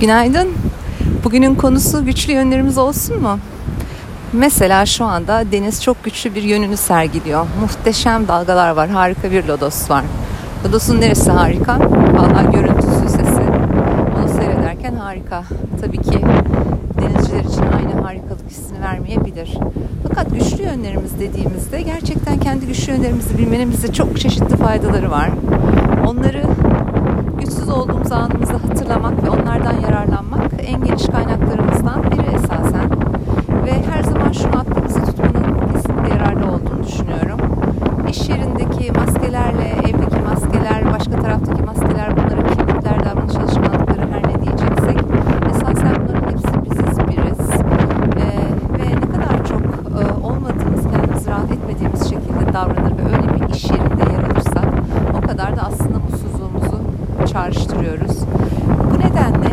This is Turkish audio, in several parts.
Günaydın. Bugünün konusu güçlü yönlerimiz olsun mu? Mesela şu anda deniz çok güçlü bir yönünü sergiliyor. Muhteşem dalgalar var. Harika bir lodos var. Lodos'un neresi harika? Vallahi görüntüsü, sesi. Onu seyrederken harika. Tabii ki denizciler için aynı harikalık hissini vermeyebilir. Fakat güçlü yönlerimiz dediğimizde gerçekten kendi güçlü yönlerimizi bilmenimizde çok çeşitli faydaları var. Davranır ve öyle bir iş yerinde yer alırsak o kadar da aslında mutsuzluğumuzu çağrıştırıyoruz. Bu nedenle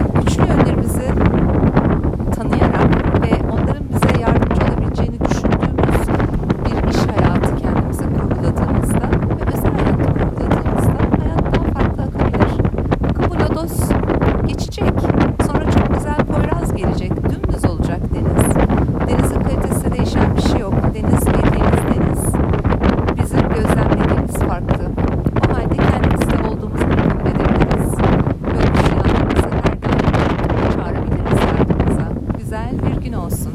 güzel bir gün olsun.